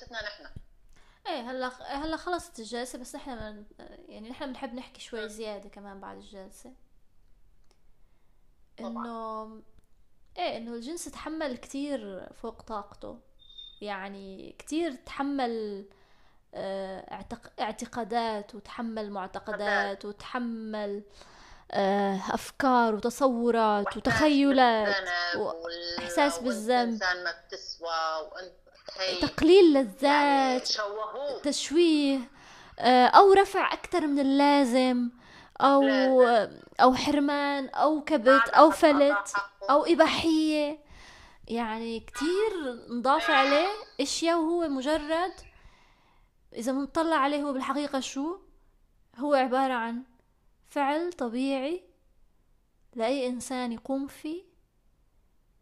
جلستنا نحن. إيه هلا هلا خلصت الجلسة بس نحن من يعني نحن بنحب نحكي شوي زيادة كمان بعد الجلسة. إنه إيه إنه الجنس تحمل كتير فوق طاقته. يعني كتير تحمل آه، اعتق- اعتقادات وتحمل معتقدات وتحمل آه، أفكار وتصورات وتخيلات بالذنب و- وال- إحساس وأنت بالذنب. ما بتسوى وانت هي تقليل يعني لذات شوهوه تشويه آه، أو رفع أكثر من اللازم أو لازم. أو حرمان أو كبت معنى أو فلت. أو إباحية يعني كتير نضاف عليه أشياء وهو مجرد إذا بنطلع عليه هو بالحقيقة شو هو عبارة عن فعل طبيعي لأي إنسان يقوم فيه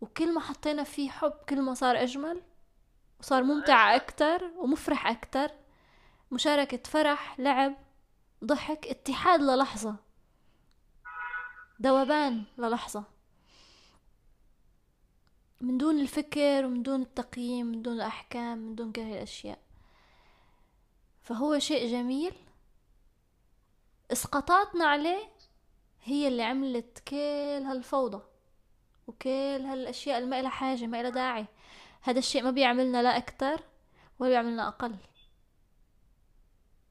وكل ما حطينا فيه حب كل ما صار أجمل وصار ممتع أكتر ومفرح أكتر. مشاركة فرح لعب ضحك اتحاد للحظة. ذوبان للحظة. من دون الفكر ومن دون التقييم من دون الأحكام من دون كل الأشياء فهو شيء جميل. إسقاطاتنا عليه هي اللي عملت كل هالفوضى وكل هالأشياء اللي ما إلها حاجة ما إلها داعي. هذا الشيء ما بيعملنا لا أكتر ولا بيعملنا أقل.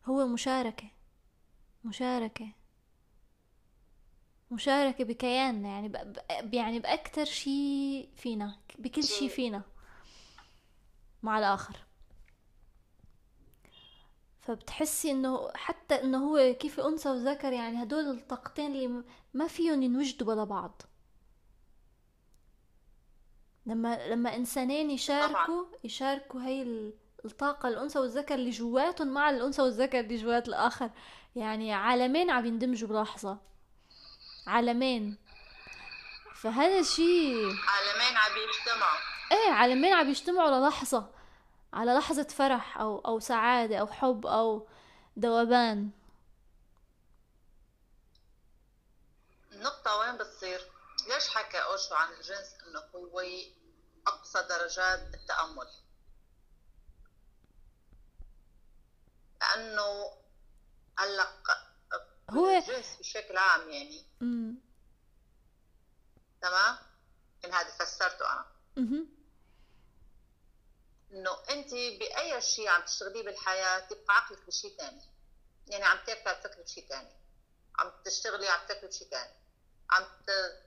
هو مشاركة مشاركة مشاركة بكياننا يعني ب... يعني بأكتر شي فينا بكل شي فينا مع الآخر. فبتحسي إنه حتى إنه هو كيف أنثى وذكر يعني هدول الطاقتين اللي ما فيهم ينوجدوا بلا بعض. لما لما إنسانين يشاركوا يشاركوا هي ال- الطاقة الأنثى والذكر اللي جواتهم مع الأنثى والذكر اللي جوات الآخر. يعني عالمين عم يندمجوا بلحظة. عالمين. فهذا الشيء عالمين عم يجتمعوا. إيه عالمين عم يجتمعوا للحظة. على لحظة فرح أو أو سعادة أو حب أو ذوبان النقطة وين بتصير؟ ليش حكى أوشو عن الجنس إنه هو أقصى درجات التأمل؟ لأنه هلأ هو- الجنس بشكل عام يعني تمام؟ إن هذا فسرته أنا مهم. إنه أنت بأي شيء عم تشتغليه بالحياة تبقى عقلك بشيء ثاني يعني عم تفكر بفكر بشيء ثاني عم تشتغلي عم تفكري بشيء ثاني عم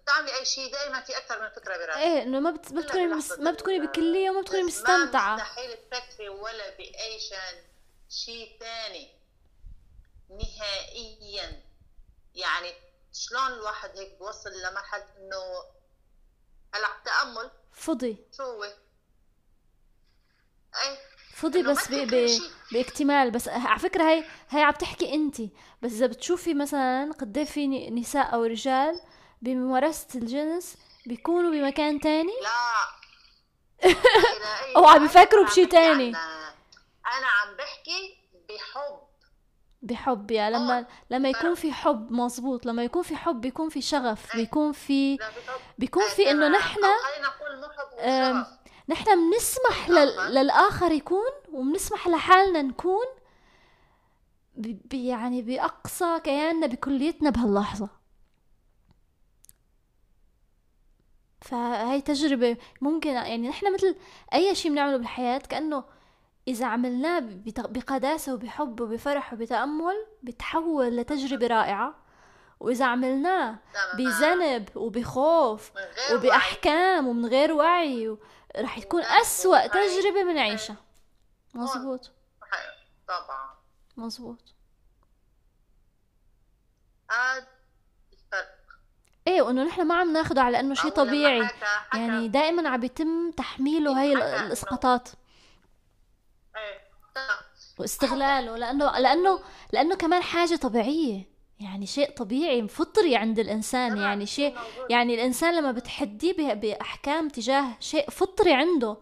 تعملي أي شيء دائما في أكثر من فكرة براسك إيه إنه ما بت... ما بتكوني مس... ما بتكوني بكلية وما بتكوني ما مستمتعة. مستحيل تفكري ولا بأي شان شيء ثاني. نهائيا. يعني شلون الواحد هيك بوصل لمرحلة إنه هلا التأمل فضي. شو هو؟ إيه. فضي ما بس ب... ب... تفكري شيء. باكتمال بس على فكرة هاي هاي عم تحكي انت. بس إذا بتشوفي مثلا قد في نساء أو رجال بممارسة الجنس بيكونوا بمكان تاني لا لا، لا، إيه. أو عم يفكروا أنا بشي تاني. أنا عم بحكي بحب بحب يعني لما لما يكون. في حب مزبوط لما يكون في حب بيكون في شغف بيكون في بيكون إيه، في إنه تمام. نحن نحن بنسمح لل... الآخر. للآخر يكون وبنسمح لحالنا نكون ب... يعني بأقصى كياننا بكليتنا بهاللحظة فهي تجربة ممكن يعني نحن مثل أي شيء بنعمله بالحياة كأنه إذا عملناه بقداسة وبحب وبفرح وبتأمل بتحول لتجربة رائعة وإذا عملناه. بذنب وبخوف. وبأحكام ومن غير وعي. رح تكون أسوأ. تجربة بنعيشها مزبوط طبعا هذا الفرق إيه وإنه نحن ما عم ناخده على إنه شيء طبيعي يعني دائما عم بيتم تحميله هاي حكى إنه- الإسقاطات إيه. واستغلاله لأنه لأنه لأنه كمان حاجة طبيعية يعني شيء طبيعي فطري عند الإنسان يعني شيء. يعني الإنسان لما بتحديه بأحكام تجاه شيء فطري عنده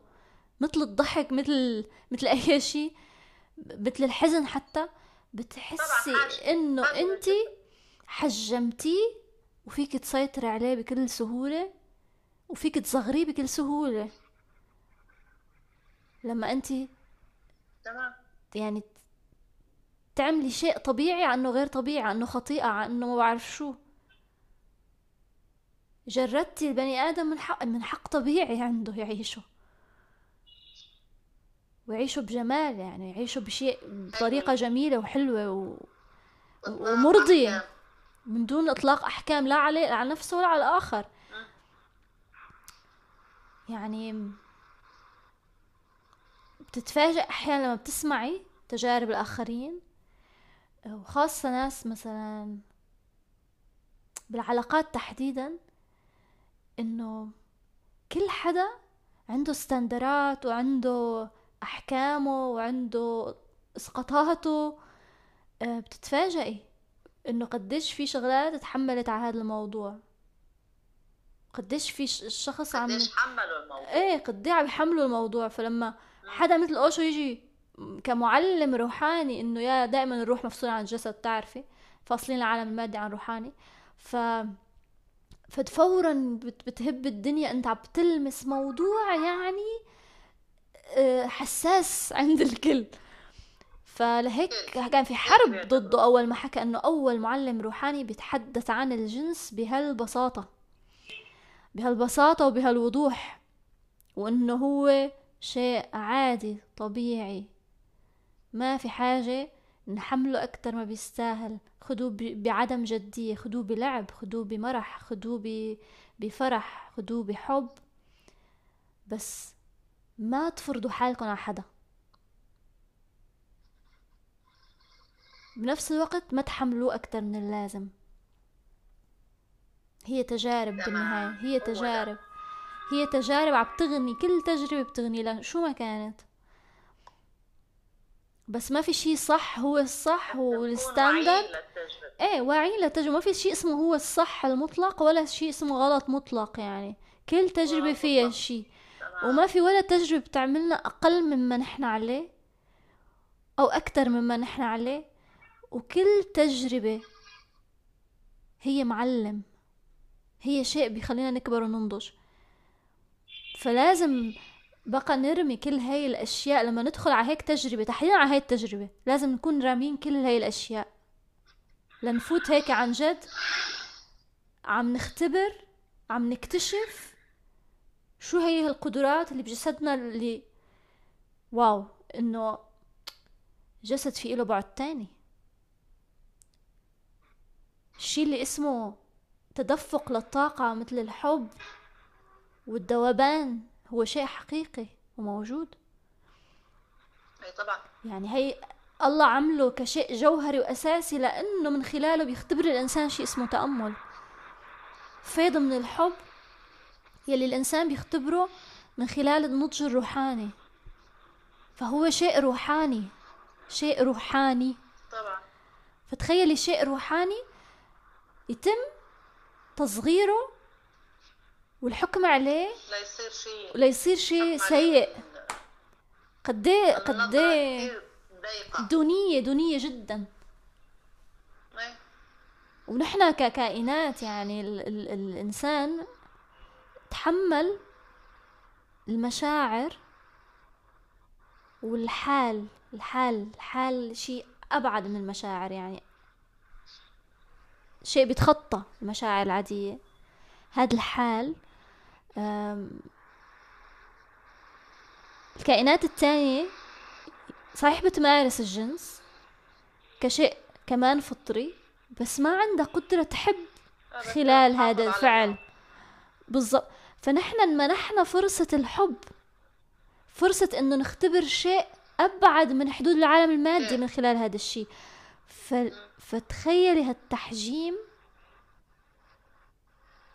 مثل الضحك مثل مثل أي شيء مثل الحزن حتى بتحسي. إنه انت. حجمتيه وفيك تسيطري عليه بكل سهولة وفيك تصغريه بكل سهولة. لما أنت تمام. يعني تعملي شيء طبيعي عنه غير طبيعي عنه خطيئة عنه ما بعرف شو. جردتي البني آدم من حق من حق طبيعي عنده يعيشه. ويعيشوا بجمال يعني يعيشوا بشيء بطريقة جميلة وحلوة و... ومرضية. من دون إطلاق أحكام لا عليه على نفسه ولا على الآخر. يعني بتتفاجئ أحيانا لما بتسمعي تجارب الآخرين وخاصة ناس مثلا بالعلاقات تحديدا إنه كل حدا عنده استندرات وعنده أحكامه وعنده إسقاطاته آه، بتتفاجئي. إنه قديش في شغلات تحملت على هذا الموضوع. قديش في الشخص عم قديش حملوا الموضوع. إيه قد عم يحملوا الموضوع. فلما حدا مثل أوشو يجي كمعلم روحاني إنه يا دائما الروح مفصولة عن الجسد تعرفي فاصلين العالم المادي عن الروحاني ف ففورا بتهب الدنيا. أنت عم بتلمس موضوع يعني آه، حساس عند الكل. فلهيك كان في حرب ضده أول ما حكى إنه أول معلم روحاني بيتحدث عن الجنس بهالبساطة. بهالبساطة وبهالوضوح. وإنه هو شيء عادي طبيعي. ما في حاجة نحمله أكتر ما بيستاهل. خدوه بعدم جدية خدوه بلعب خدوه بمرح خدوه بفرح خدوه بحب. بس ما تفرضوا حالكم على حدا. بنفس الوقت ما تحملوه أكتر من اللازم. هي تجارب بالنهاية هي تجارب. هي تجارب عم تغني كل تجربة بتغني. لها شو ما كانت. بس ما في شيء صح هو الصح هو الستاندرد إيه واعي للتجربة. ما في شيء اسمه هو الصح المطلق ولا شيء اسمه غلط مطلق يعني. كل تجربة فيها شيء. وما في ولا تجربة بتعملنا أقل مما نحن عليه أو أكتر مما نحن عليه. وكل تجربة هي معلم هي شيء بيخلينا نكبر وننضج. فلازم بقى نرمي كل هاي الأشياء لما ندخل على هيك تجربة تحديدا على هاي التجربة لازم نكون رامين كل هاي الأشياء. لنفوت هيك عن جد عم نختبر عم نكتشف شو هي القدرات اللي بجسدنا اللي واو إنه جسد في له بعد تاني. الشي اللي اسمه تدفق للطاقة مثل الحب والذوبان هو شيء حقيقي وموجود. أي طبعا. يعني هي الله عمله كشيء جوهري وأساسي لأنه من خلاله بيختبر الإنسان شيء اسمه تأمل. فيض من الحب يلي الإنسان بيختبره من خلال النضج الروحاني. فهو شيء روحاني شيء روحاني. طبعا. فتخيلي شيء روحاني يتم تصغيره والحكم عليه ليصير شيء. ليصير شيء سيء. قد إيه قد إيه دونية دونية جدا. ونحن ككائنات يعني ال ال الإنسان تحمل المشاعر والحال الحال الحال شيء أبعد من المشاعر يعني. شيء بيتخطى المشاعر العادية. هذا الحال الكائنات التانية صحيح بتمارس الجنس كشيء كمان فطري بس ما عندها قدرة تحب خلال هذا الفعل. بالضبط. فنحن منحنا فرصة الحب فرصة إنه نختبر شيء أبعد من حدود العالم المادي من خلال هذا الشيء. ف... فتخيلي هالتحجيم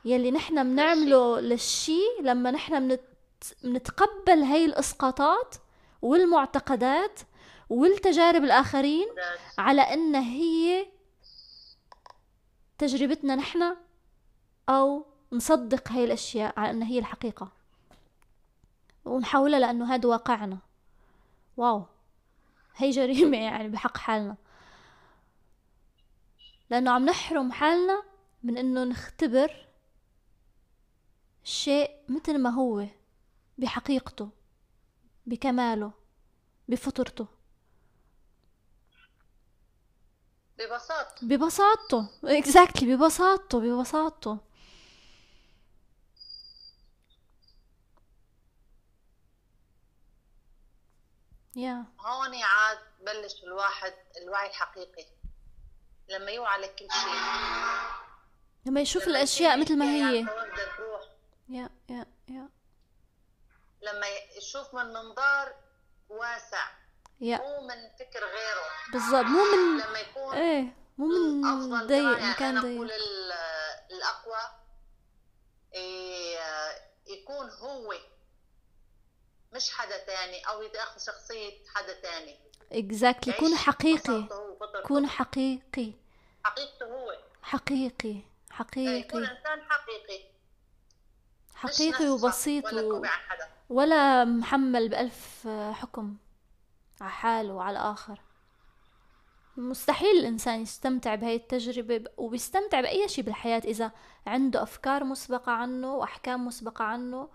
يلي نحن بنعمله للشي لما نحن منت... منتقبل هاي الاسقاطات والمعتقدات والتجارب الآخرين على إن هي تجربتنا نحن أو نصدق هاي الأشياء على إن هي الحقيقة. ونحولها لأنه هذا واقعنا. واو. هي جريمة يعني بحق حالنا. لأنه عم نحرم حالنا من إنه نختبر الشيء مثل ما هو بحقيقته بكماله بفطرته. ببساطته ببساطته اكزاكتلي ببساطته ببساطته. يا هون عاد بلش الواحد الوعي الحقيقي. لما يوعى لكل شيء لما يشوف الأشياء مثل ما هي. يا يا يا. لما يشوف من منظار واسع. يا. مو من فكر غيره. بالضبط مو من لما يكون إيه مو من الافضل ضيق يعني مكان ضيق أقول ال- الأقوى إيه، يكون هو مش حدا تاني أو ياخذ شخصية حدا تاني. اكزاكتلي كون يعيش حقيقي. كون حقيقي. حقيقته هو. حقيقي يكون حقيقي إنسان حقيقي. مش حقيقي نفسه وبسيط ولا و... ولا محمل بألف حكم على حاله وعلى الآخر مستحيل الإنسان يستمتع بهاي التجربة وبيستمتع بأي شيء بالحياة إذا عنده أفكار مسبقة عنه وأحكام مسبقة عنه.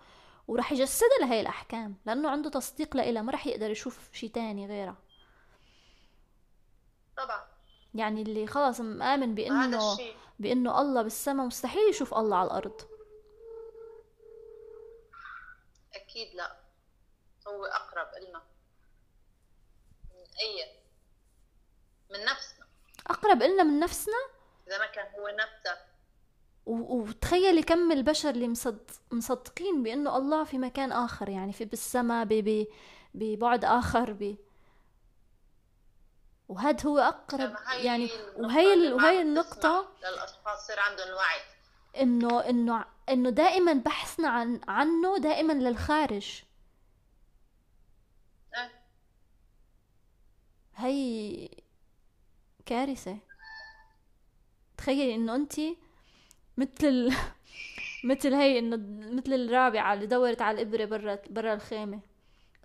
ورح يجسدها لهي الأحكام لأنه عنده تصديق لإلها ما رح يقدر يشوف شيء تاني غيرها. طبعا. يعني اللي خلص مآمن بأنه بأنه الله بالسماء مستحيل يشوف الله على الأرض. أكيد لا. هو أقرب إلنا. من أي؟ من نفسنا. أقرب إلنا من نفسنا؟ إذا ما كان هو نفسه. وتخيلي كم البشر اللي مصد... مصدقين بأنه الله في مكان آخر يعني في بالسماء ب... ب... ببعد آخر ب... وهذا هو هاي يعني وهي ال... وهي تسمح للأشخاص يصير عندهم الوعي إنه إنه إنه دائما بحثنا عن عنه دائما للخارج. أه. هي كارثة. تخيلي إنه انت مثل ال... مثل هي إنه مثل الرابعة اللي دورت على الإبرة برا برا الخيمة.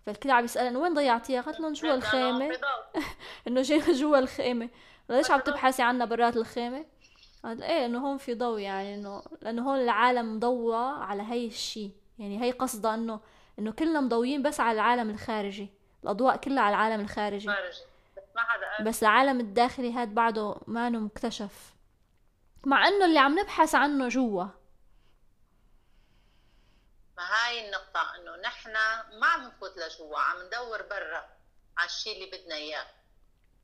فالكل عم يسألها وين ضيعتيها؟ قالت لهم جوا ضوء. إنه جاي جوا الخيمة. ليش عم تبحثي عنا برات الخيمة؟ قال إيه إنه هون في ضوء يعني إنه لأنه هون العالم مضوى على هي الشي. يعني هي قصدها انه إنه كلنا مضويين بس على العالم الخارجي. الأضواء كلها على العالم الخارجي. خارجي. بس ما حدا بس العالم الداخلي هاد بعده ما مكتشف. مع إنه اللي عم نبحث عنه جوا. ما هاي النقطة إنه نحن ما عم نفوت لجوا عم ندور برا على الشيء اللي بدنا إياه.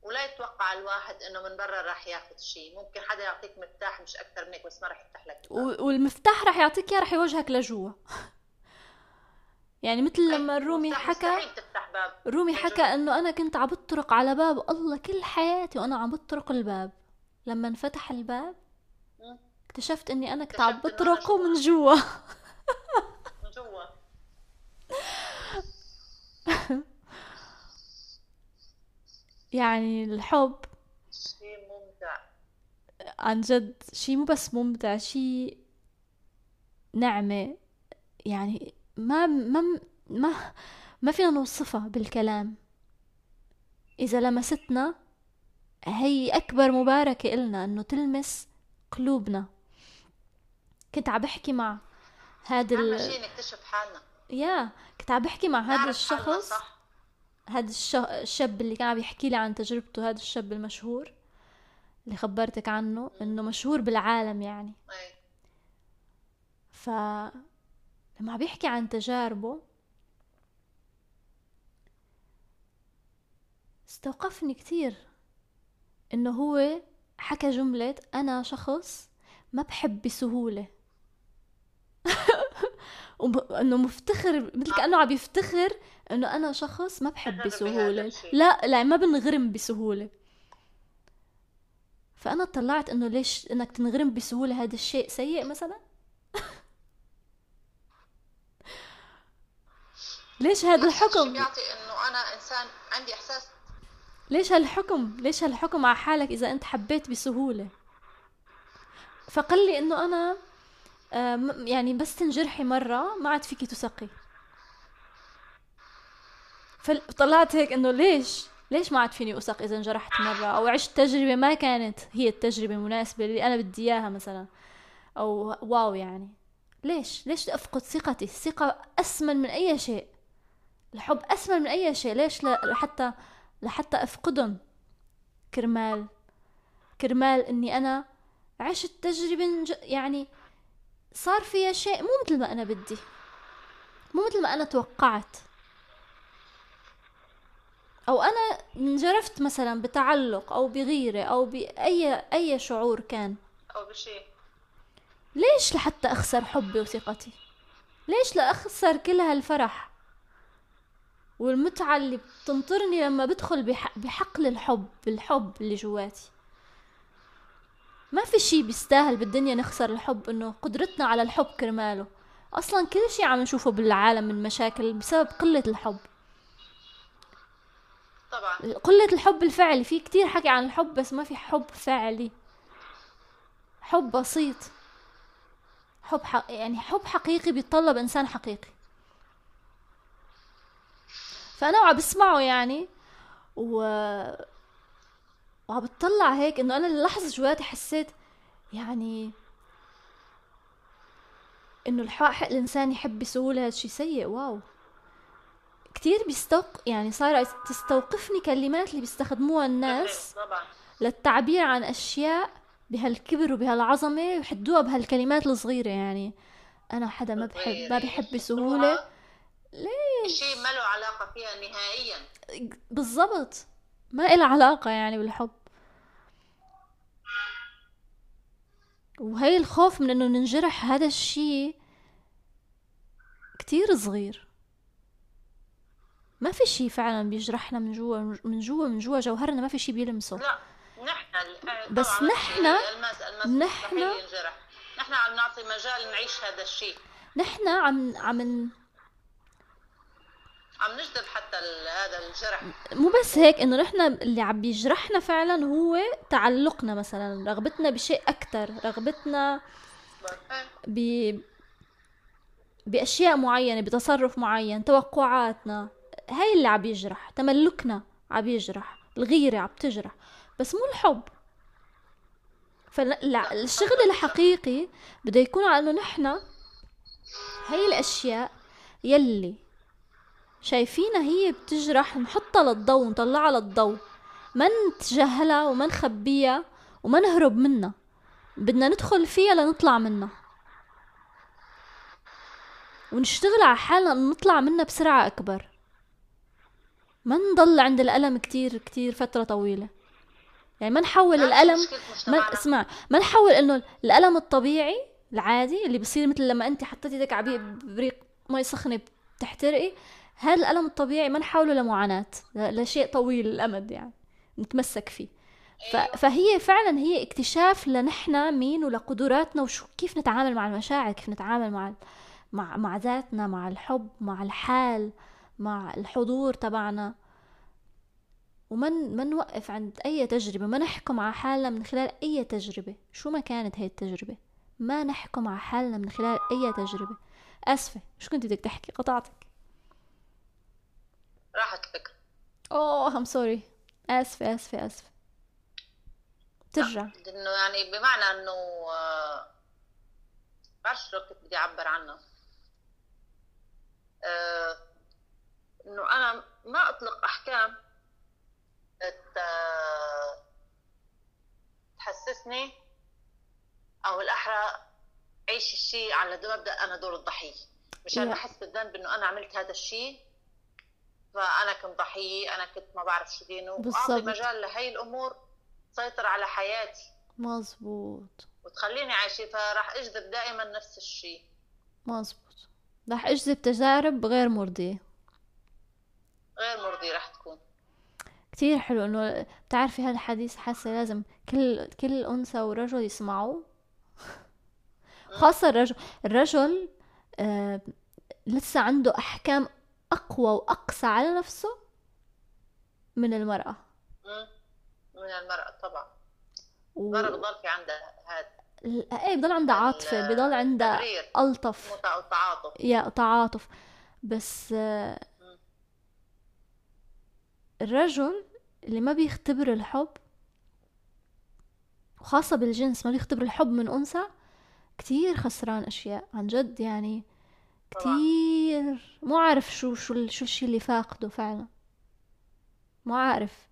ولا يتوقع الواحد إنه من برا راح ياخذ شيء ممكن حدا يعطيك مفتاح مش أكثر من هيك بس ما راح يفتح لك والمفتاح رح يعطيك إياه رح يوجهك لجوا. يعني مثل لما الرومي حكى الرومي لجوا. حكى إنه أنا كنت عم بطرق على باب الله كل حياتي وأنا عم بطرق الباب. لما انفتح الباب. اكتشفت إني أنا كنت عم بطرقه. من جوا. من جوا. يعني الحب شيء ممتع. عن جد شي مو بس ممتع شي نعمة. يعني ما ما ما ما فينا نوصفها بالكلام. إذا لمستنا هي أكبر مباركة إلنا إنه تلمس قلوبنا. كنت عم بحكي مع هذا ال... شيء نكتشف حالنا. يا كنت عم بحكي مع هذا الشخص. صح؟ هذا الش... الشاب اللي كان عم يحكي لي عن تجربته هذا الشاب المشهور اللي خبرتك عنه إنه مشهور بالعالم يعني. ف لما عم بيحكي عن تجاربه استوقفني كتير إنه هو حكى جملة أنا شخص ما بحب بسهولة. إنه مفتخر مثل كأنه عم يفتخر إنه أنا شخص ما بحب الشيء. لا لا ما بنغرم بسهولة. فأنا طلعت إنه ليش إنك تنغرم بسهولة؟ هذا الشيء سيء مثلا؟ ليش هذا الحكم؟ بيعطي إنه أنا إنسان عندي إحساس. ليش هالحكم؟ ليش هالحكم على حالك إذا أنت حبيت بسهولة؟ فقال لي إنه أنا يعني بس تنجرحي مرة ما عاد فيكي تثقي فطلعت هيك إنه ليش؟ ليش ما عاد فيني اثق إذا انجرحت مرة؟ أو عشت تجربة ما كانت هي التجربة المناسبة اللي أنا بدي إياها مثلا. أو واو يعني. ليش؟ ليش أفقد ثقتي؟ الثقة أسمن من أي شيء. الحب أسمن من أي شيء. ليش لحتى لحتى أفقدهم؟ كرمال. كرمال إني أنا عشت تجربة يعني صار فيها شيء مو مثل ما أنا بدي. مو مثل ما أنا توقعت. أو أنا انجرفت مثلا بتعلق أو بغيرة أو باي أي شعور كان. أو بشيء. ليش لحتى أخسر حبي وثقتي؟ ليش لاخسر كل هالفرح؟ والمتعة اللي بتنطرني لما بدخل بحقل الحب الحب اللي جواتي. ما في شي بيستاهل بالدنيا نخسر الحب إنه قدرتنا على الحب كرماله. أصلا كل شي عم نشوفه بالعالم من مشاكل بسبب قلة الحب. طبعا. قلة الحب الفعلي. في كتير حكي عن الحب بس ما في حب فعلي. حب بسيط. حب حق يعني حب حقيقي بيتطلب إنسان حقيقي. فأنا وعم بسمعه يعني و وعم بتطلع هيك إنه أنا للحظة جواتي حسيت يعني إنه الحق الإنسان يحب بسهوله هذا شيء سيء واو. كتير بيستوق يعني صار تستوقفني كلمات اللي بيستخدموها الناس للتعبير عن أشياء بهالكبر وبهالعظمة يحدوها بهالكلمات الصغيرة يعني أنا حدا ما بحب ما بحب بسهوله ليش شيء ما له علاقة فيها نهائيا. بالضبط. ما إلها علاقة يعني بالحب. وهي الخوف من إنه ننجرح هذا الشيء كتير صغير. ما في شيء فعلا بيجرحنا من جوا من جوا من جوا جوهرنا ما في شيء بيلمسه. لا نحن بس نحن نحن نحن عم نعطي مجال نعيش هذا الشيء. نحن عم عم عم نجذب حتى هذا الجرح. مو بس هيك إنه نحن اللي عم بيجرحنا فعلا هو تعلقنا مثلا رغبتنا بشيء أكثر رغبتنا ب بأشياء معينة بتصرف معين توقعاتنا. هاي اللي عم يجرح تملكنا عم يجرح الغيرة عم تجرح. بس مو الحب. فالشغل الحقيقي بده يكون على إنه نحن هاي الأشياء يلي شايفينها هي بتجرح نحطها للضوء نطلعها للضوء. ما نتجاهلها وما نخبيها وما نهرب منها؟ بدنا ندخل فيها لنطلع منها. ونشتغل على حالنا نطلع منها بسرعة أكبر. ما نضل عند الألم كتير كتير فترة طويلة. يعني ما نحول الألم ما اسمع ما نحول إنه الألم الطبيعي العادي اللي بصير مثل لما أنت حطيتي إيدك على بريق مي سخنة بتحترقي هذا الألم الطبيعي ما نحوله لمعاناة؟ لشيء طويل الأمد يعني نتمسك فيه. ف... أيوه. فهي فعلا هي اكتشاف لنحن مين ولقدراتنا وشو كيف نتعامل مع المشاعر كيف نتعامل مع مع مع ذاتنا مع الحب مع الحال مع الحضور تبعنا. وما ما نوقف عند أي تجربة؟ ما نحكم على حالنا من خلال أي تجربة؟ شو ما كانت هي التجربة؟ ما نحكم على حالنا من خلال أي تجربة؟ أسفة شو كنت بدك تحكي؟ قطعتك. راحت الفكرة أوه ام سوري آسفة آسفة آسفة. ترجع. انه يعني بمعنى إنه آه، بعرف شو كنت بدي أعبر عنها آه، إنه أنا ما أطلق أحكام. تحسسني أو الأحرى عيش الشيء على مبدا أنا دور الضحية. مشان بحس بالذنب إنه أنا عملت هذا الشيء. فأنا كنت ضحية أنا كنت ما بعرف شو دينه. وأعطي مجال لهي الأمور تسيطر على حياتي. مزبوط وتخليني عايشة فراح أجذب دائما نفس الشيء. مزبوط راح أجذب تجارب غير مرضية. غير مرضية راح تكون. كتير حلو إنه بتعرفي هذا الحديث حاسة لازم كل كل أنثى ورجل يسمعوه. خاصة الرجل الرجل آه لسه عنده أحكام أقوى وأقسى على نفسه من المرأة. من المرأة طبعا. و... المرأة بضل في عندها هذا. إيه بضل عندها عاطفة بضل عندها ألطف. تعاطف. يا تعاطف. بس الرجل اللي ما بيختبر الحب وخاصة بالجنس ما بيختبر الحب من أنثى كتير خسران أشياء. عن جد يعني كتير. مو عارف شو شو شو الشي اللي فاقده فعلا. مو عارف.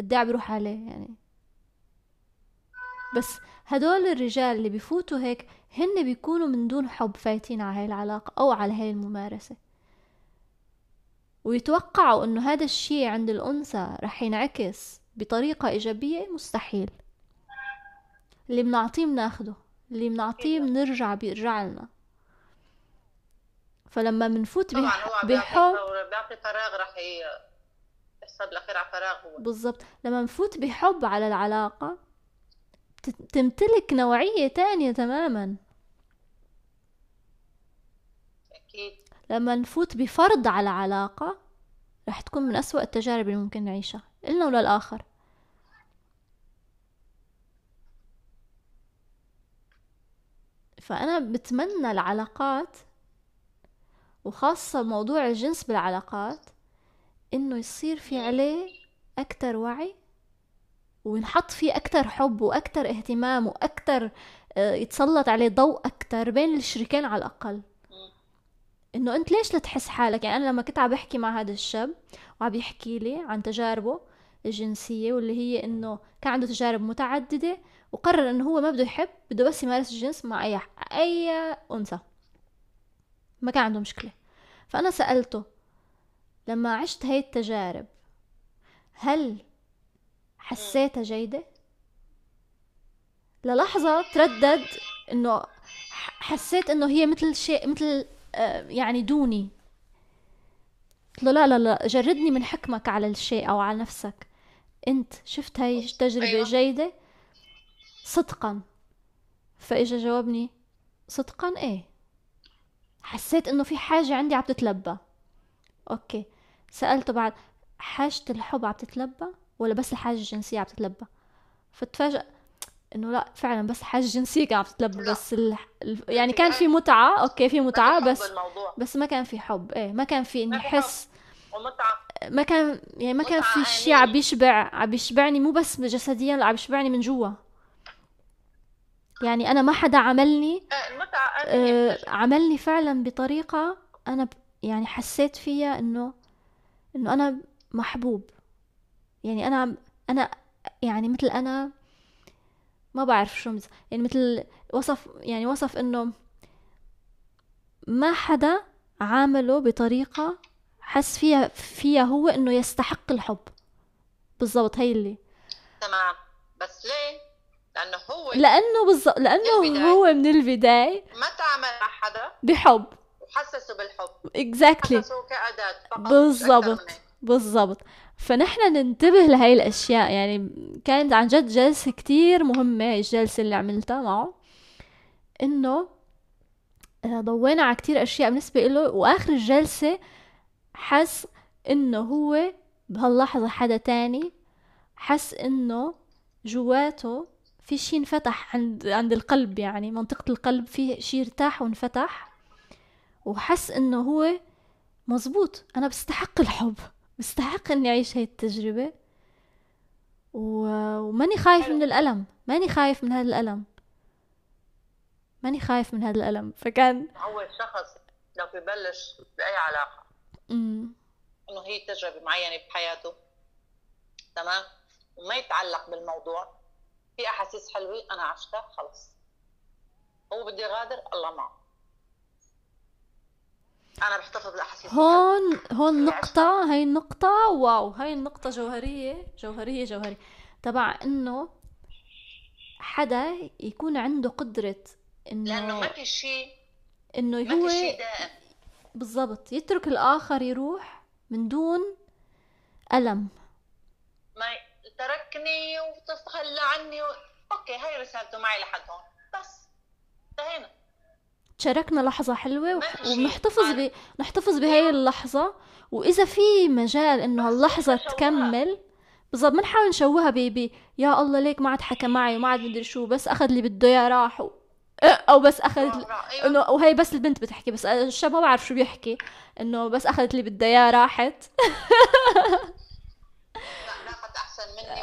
الداع بيروح عليه يعني. بس هدول الرجال اللي بيفوتوا هيك هن بيكونوا من دون حب فايتين على هاي العلاقة أو على هاي الممارسة. ويتوقعوا إنه هذا الشيء عند الأنثى رح ينعكس بطريقة إيجابية مستحيل. اللي بنعطيه بناخده. اللي بنعطيه بنرجع بيرجع لنا. فلما بنفوت بحب بيعطي فراغ رح ي- يحصل بالاخير على فراغ هو. بالضبط. لما نفوت بحب على العلاقة تمتلك نوعية تانية تماما. أكيد. لما نفوت بفرض على علاقة رح تكون من أسوأ التجارب اللي ممكن نعيشها إلنا وللآخر فأنا بتمنى العلاقات وخاصة موضوع الجنس بالعلاقات إنه يصير في عليه أكتر وعي وينحط فيه أكتر حب وأكتر اهتمام وأكتر آه، يتسلط عليه ضوء أكتر بين الشريكين على الأقل. إنه أنت ليش لا تحس حالك؟ يعني أنا لما كنت عم بحكي مع هذا الشاب وعم يحكي لي عن تجاربه الجنسية واللي هي إنه كان عنده تجارب متعددة وقرر إنه هو ما بده يحب بده بس يمارس الجنس مع اي أي أنثى. ما كان عنده مشكلة. فأنا سألته لما عشت هاي التجارب هل حسيتها جيدة؟ للحظة تردد إنه حسيت إنه هي مثل شيء مثل آه، يعني دوني. قلت له لا لا لا جردني من حكمك على الشيء أو على نفسك. أنت شفت هاي التجربة أيوة. جيدة؟ صدقا. فإجا جاوبني صدقا إيه. حسيت إنه في حاجة عندي عم تتلبى. okay. سألته بعد حاجة الحب عم تتلبى ولا بس الحاجة الجنسية عم تتلبى؟ فتفاجأ إنه لا فعلا بس حاجة جنسية كانت عم تتلبى. بس ال... يعني كان في متعة okay في متعة بس بس ما كان في حب إيه ما كان في إني. أحس ما كان يعني ما كان في شيء عم بيشبع عم بيشبعني مو بس جسديا لا عم بيشبعني من جوا. يعني أنا ما حدا عملني آه، آه عملني فعلا بطريقة أنا. يعني حسيت فيها إنه إنه أنا محبوب يعني أنا أنا يعني مثل أنا ما بعرف شو مز... يعني مثل وصف يعني وصف إنه ما حدا عامله بطريقة حس فيها فيها هو إنه يستحق الحب بالضبط هي اللي تمام بس ليه؟ لأنه هو لأنه بالضبط لأنه البداية. هو من البداية ما تعامل مع حدا بحب. وحسسه بالحب. اكزاكتلي حسسه فقط مش أكثر بالضبط هيك. بالضبط. فنحن ننتبه لهي الأشياء. يعني كانت عن جد جلسة كتير مهمة هي الجلسة اللي عملتها معه. إنه آه، ضوينا على كتير أشياء بالنسبة له وآخر الجلسة حس إنه هو بهاللحظة حدا تاني حس إنه جواته في شي انفتح عند عند القلب يعني منطقة القلب في شي ارتاح وانفتح وحس إنه هو مزبوط. أنا بستحق الحب بستحق إني أعيش هاي التجربة. و... وماني خايف من الألم ماني خايف من هذا الألم. ماني خايف من هذا الألم. فكان هو الشخص لو ببلش بأي علاقة أمم، إنه هي تجربة معينة بحياته تمام؟ وما يتعلق بالموضوع. في أحاسيس حلوة أنا عشتها خلص. هو بده يغادر الله معه. أنا بحتفظ بالأحاسيس الحلوة. هون هون نقطة هاي النقطة؟ واو هاي النقطة جوهرية جوهرية جوهرية. تبع إنه حدا يكون عنده قدرة لأنه إنه ما في شيء إنه ما هو في شيء دائم. بالضبط يترك الآخر يروح من دون ألم. ما تركني وتتخلى عني و... أوكي هاي رسالته معي لحد هون بس انتهينا تشاركنا لحظة حلوة. ونحتفظ ب... نحتفظ بهاي اللحظة وإذا في مجال إنه هاللحظة. تكمل بالضبط ما نحاول نشوهها ب... ب... يا الله ليك ما عاد حكى معي وما عاد مدري شو بس أخذ اللي بده إياه راح و... أو بس أخذ أيوة. إنه وهي بس البنت بتحكي بس الشاب ما بعرف شو بيحكي إنه بس أخذت اللي بدها إياه راحت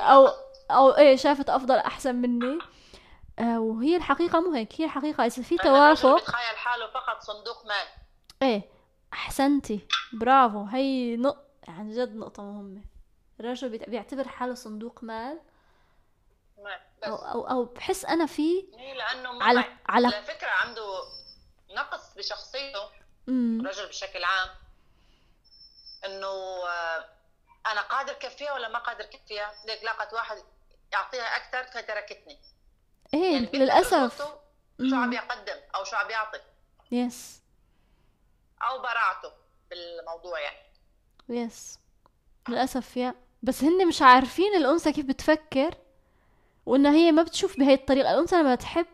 احسن وناخذ- أو إيه شافت أفضل أحسن مني. آه وهي الحقيقة مو هيك هي الحقيقة. إذا في توافق بيتخيل حاله فقط صندوق مال. إيه أحسنتي. برافو. هي نق... عن جد نقطة مهمة. الرجل بيعتبر حاله صندوق مال. بس. أو أو, أو بحس أنا في إيه، لأنه على على على فكرة عنده نقص بشخصيته. الرجل بشكل عام. إنه آه، أنا قادر كفيها ولا ما قادر كفيها ليك لاقت واحد يعطيها أكثر فتركتني إيه يعني للأسف. شو عم يقدم أو شو عم يعطي. يس أو براعته بالموضوع يعني. يس للأسف يا بس هن مش عارفين الأنثى كيف بتفكر وانها هي ما بتشوف بهي الطريقة. الأنثى لما تحب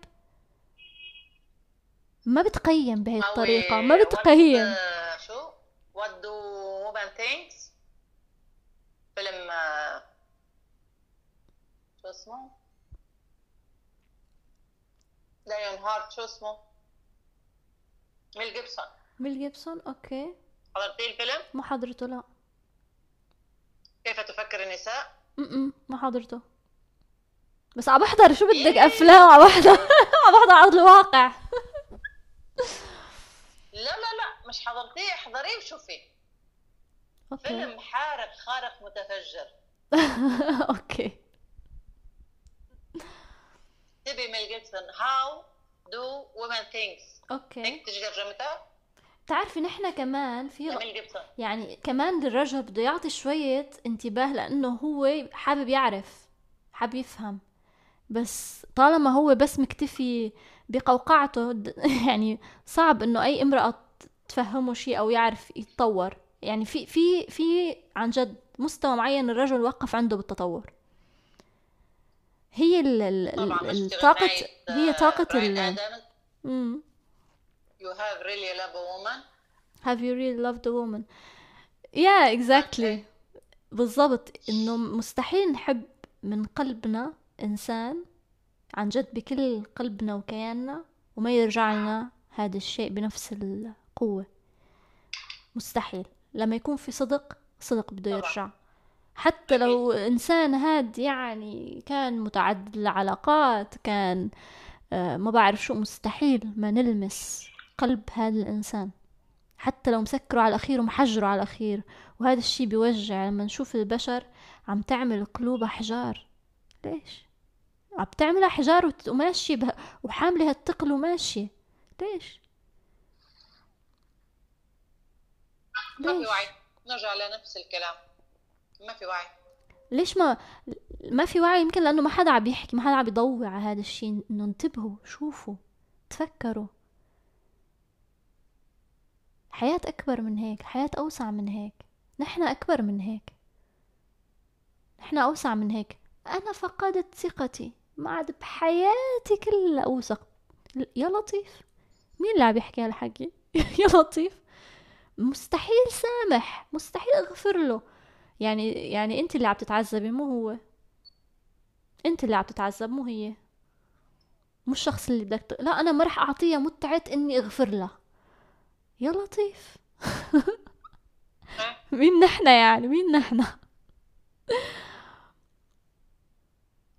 ما بتقيم بهي الطريقة ما بتقيم. شو؟ what do women thinks فيلم آه، شو اسمه؟ Lionheart شو اسمه؟ ميل جيبسون ميل جيبسون okay. حضرتي الفيلم؟ ما حضرته لا. كيف تفكر النساء؟ م ما حضرته. بس عم بحضر شو بدك؟ إيه. أفلام عم بحضر عم بحضر ارض الواقع. لا لا لا مش حضرتيه احضريه وشوفي. okay. فيلم حارق خارق متفجر. أوكي. تبي ميل جيبسون how do women think okay. هيك ترجمتها بتعرفي نحن كمان في يعني كمان الرجل بده يعطي شوية انتباه لأنه هو حابب يعرف حابب يفهم. بس طالما هو بس مكتفي بقوقعته يعني صعب إنه أي امرأة تفهمه شيء أو يعرف يتطور. يعني في في في عن جد مستوى معين الرجل وقف عنده بالتطور. هي ال ال غناية هي طاقة براين ال you have really love a woman. Have you really loved a woman? Yeah, exactly. بالضبط. إنه مستحيل نحب من قلبنا إنسان عن جد بكل قلبنا وكياننا وما يرجع لنا هذا الشيء بنفس القوة. مستحيل. لما يكون في صدق صدق بده. يرجع حتى لو إنسان هاد يعني كان متعدد العلاقات كان آه، ما بعرف شو مستحيل ما نلمس قلب هذا الإنسان حتى لو مسكره على الأخير ومحجره على الأخير وهذا الشي بيوجع لما نشوف البشر عم تعمل قلوب أحجار ليش؟ عم تعمل أحجار وت- وماشية وحاملة هالثقل وماشية ليش؟ ما في؟ وعي. نرجع لنفس الكلام. ما في وعي. ليش ما ما في وعي؟ يمكن لأنه ما حدا عم يحكي ما حدا عم يضوي على هذا الشي. إنه انتبهوا شوفوا تفكروا. حياة أكبر من هيك حياة أوسع من هيك. نحن أكبر من هيك. نحن أوسع من هيك. أنا فقدت ثقتي ما عاد بحياتي كلها أوثق. يا لطيف. مين اللي عم يحكي هالحكي؟ يا لطيف. مستحيل سامح مستحيل أغفر له. يعني يعني أنت اللي عم تتعذبي مو هو. أنت اللي عم تتعذب مو هي. مو الشخص اللي بدك ت... لا أنا ما رح أعطيها متعة إني أغفر لها. يا لطيف. مين نحنا يعني؟ مين نحنا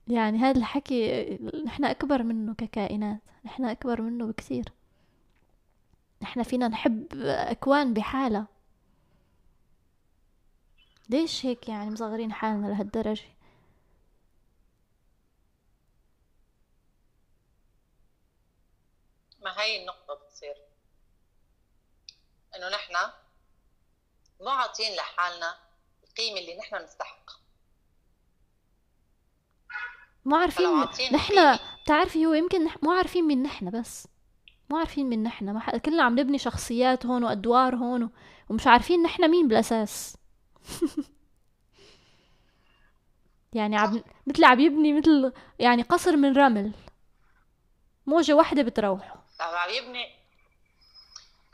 يعني هذا الحكي نحن أكبر منه ككائنات. نحن أكبر منه بكثير. نحن فينا نحب أكوان بحالة ليش هيك يعني مصغرين حالنا لهالدرجة ما هي النقطة بتصير إنه نحن مو عاطين لحالنا القيمة اللي نحن نستحق مو عارفين نحن. بتعرفي هو يمكن. مو عارفين مين نحن بس مو عارفين مين نحن ما ح... كلنا عم نبني شخصيات هون وأدوار هون. ومش عارفين نحن مين بالأساس يعني عم مثل عم يبني مثل يعني قصر من رمل موجة واحدة بتروحه عم يبني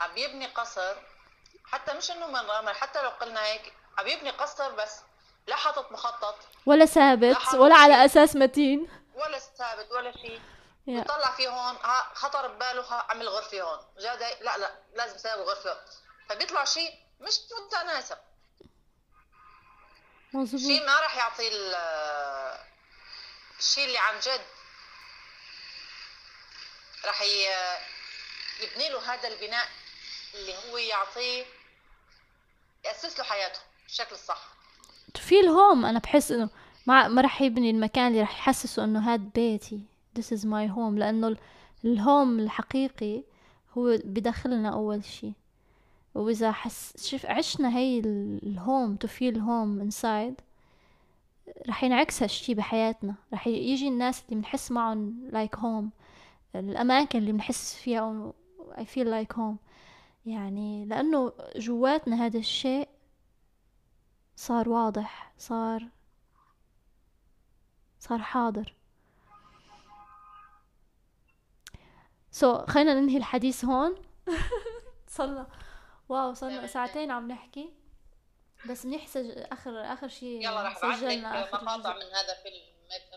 عم يبني قصر حتى مش إنه من رمل حتى لو قلنا هيك عم يبني قصر بس لا حاطط مخطط ولا ثابت لا ولا على. أساس متين ولا ثابت ولا شيء يا. بيطلع فيه هون خطر بباله ها عمل غرفة هون. جا داي- لا لا لازم ساوي غرفة هون. فبيطلع شيء مش متناسب. مظبوط. شيء ما راح يعطي ال- الشيء اللي عن جد راح يبني له هذا البناء اللي هو يعطيه يأسس له حياته بالشكل الصح في الهوم أنا بحس إنه ما ما رح يبني المكان اللي رح يحسسه إنه هاد بيتي. This is my home. لأنه ال- الهوم الحقيقي هو بداخلنا أول شي. وإذا حس شف عشنا هي ال- الهوم to feel home inside رح ينعكس هالشي بحياتنا. رح يجي الناس اللي بنحس معهم like home. الأماكن اللي بنحس فيها I feel like home. يعني لأنه جواتنا هذا الشيء صار واضح صار صار حاضر. so so, خلينا ننهي الحديث هون. صرنا wow صرنا ساعتين عم نحكي. بس منيح سج... اخر آخر شيء يلا رح ابعث لك سجلنا آخر مقاطع. من هذا فيلم.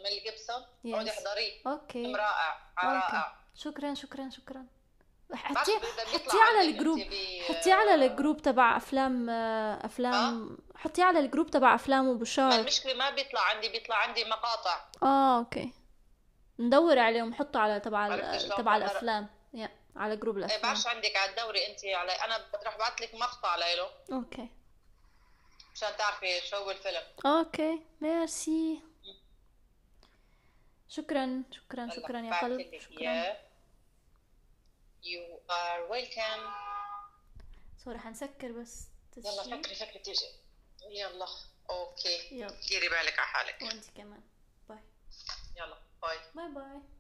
ميل جيبسون. Yes. عودي احضريه okay. فيلم رائع. رائع. شكرا شكرا شكرا. حطيه حطيه على ال group. ب- حطيه على ال group تبع أفلام آه، أفلام. حطيه على ال group تبع أفلام وبوشار. المشكلة ما بيطلع عندي بيطلع عندي مقاطع. آه okay. ندور عليهم نحطه على تبع تبع الأفلام. يا على group إيه الأفلام. بعرفش عندك على الدوري أنت على أنا رح أبعث لك مقطع له okay. مشان تعرفي شو الفيلم. okay merci. شكرا شكرا شكرا يا قلب شكرا. You are welcome. sorry حنسكر بس. يلا تسجيل فكري فكري تيجي يلا okay. يلا. ديري بالك على حالك. وأنت كمان. bye. يلا. bye bye bye